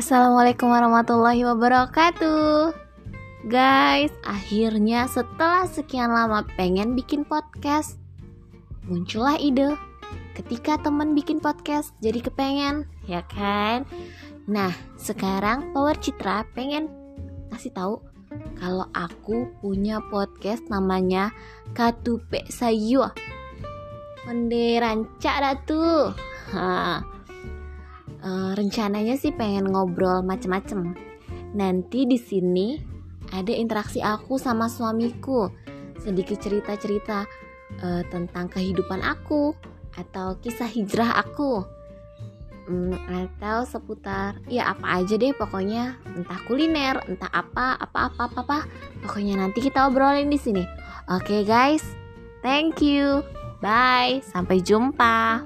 Assalamualaikum warahmatullahi wabarakatuh Guys, akhirnya setelah sekian lama pengen bikin podcast Muncullah ide Ketika temen bikin podcast jadi kepengen, ya kan? Nah, sekarang Power Citra pengen kasih tahu kalau aku punya podcast namanya Katupe Sayu. Onde rancak dah tuh. Ha. Uh, rencananya sih pengen ngobrol macem-macem. Nanti di sini ada interaksi aku sama suamiku, sedikit cerita-cerita uh, tentang kehidupan aku atau kisah hijrah aku. Hmm, atau seputar ya apa aja deh pokoknya. Entah kuliner entah apa apa apa apa, apa. pokoknya nanti kita obrolin di sini. Oke okay, guys. Thank you. Bye. Sampai jumpa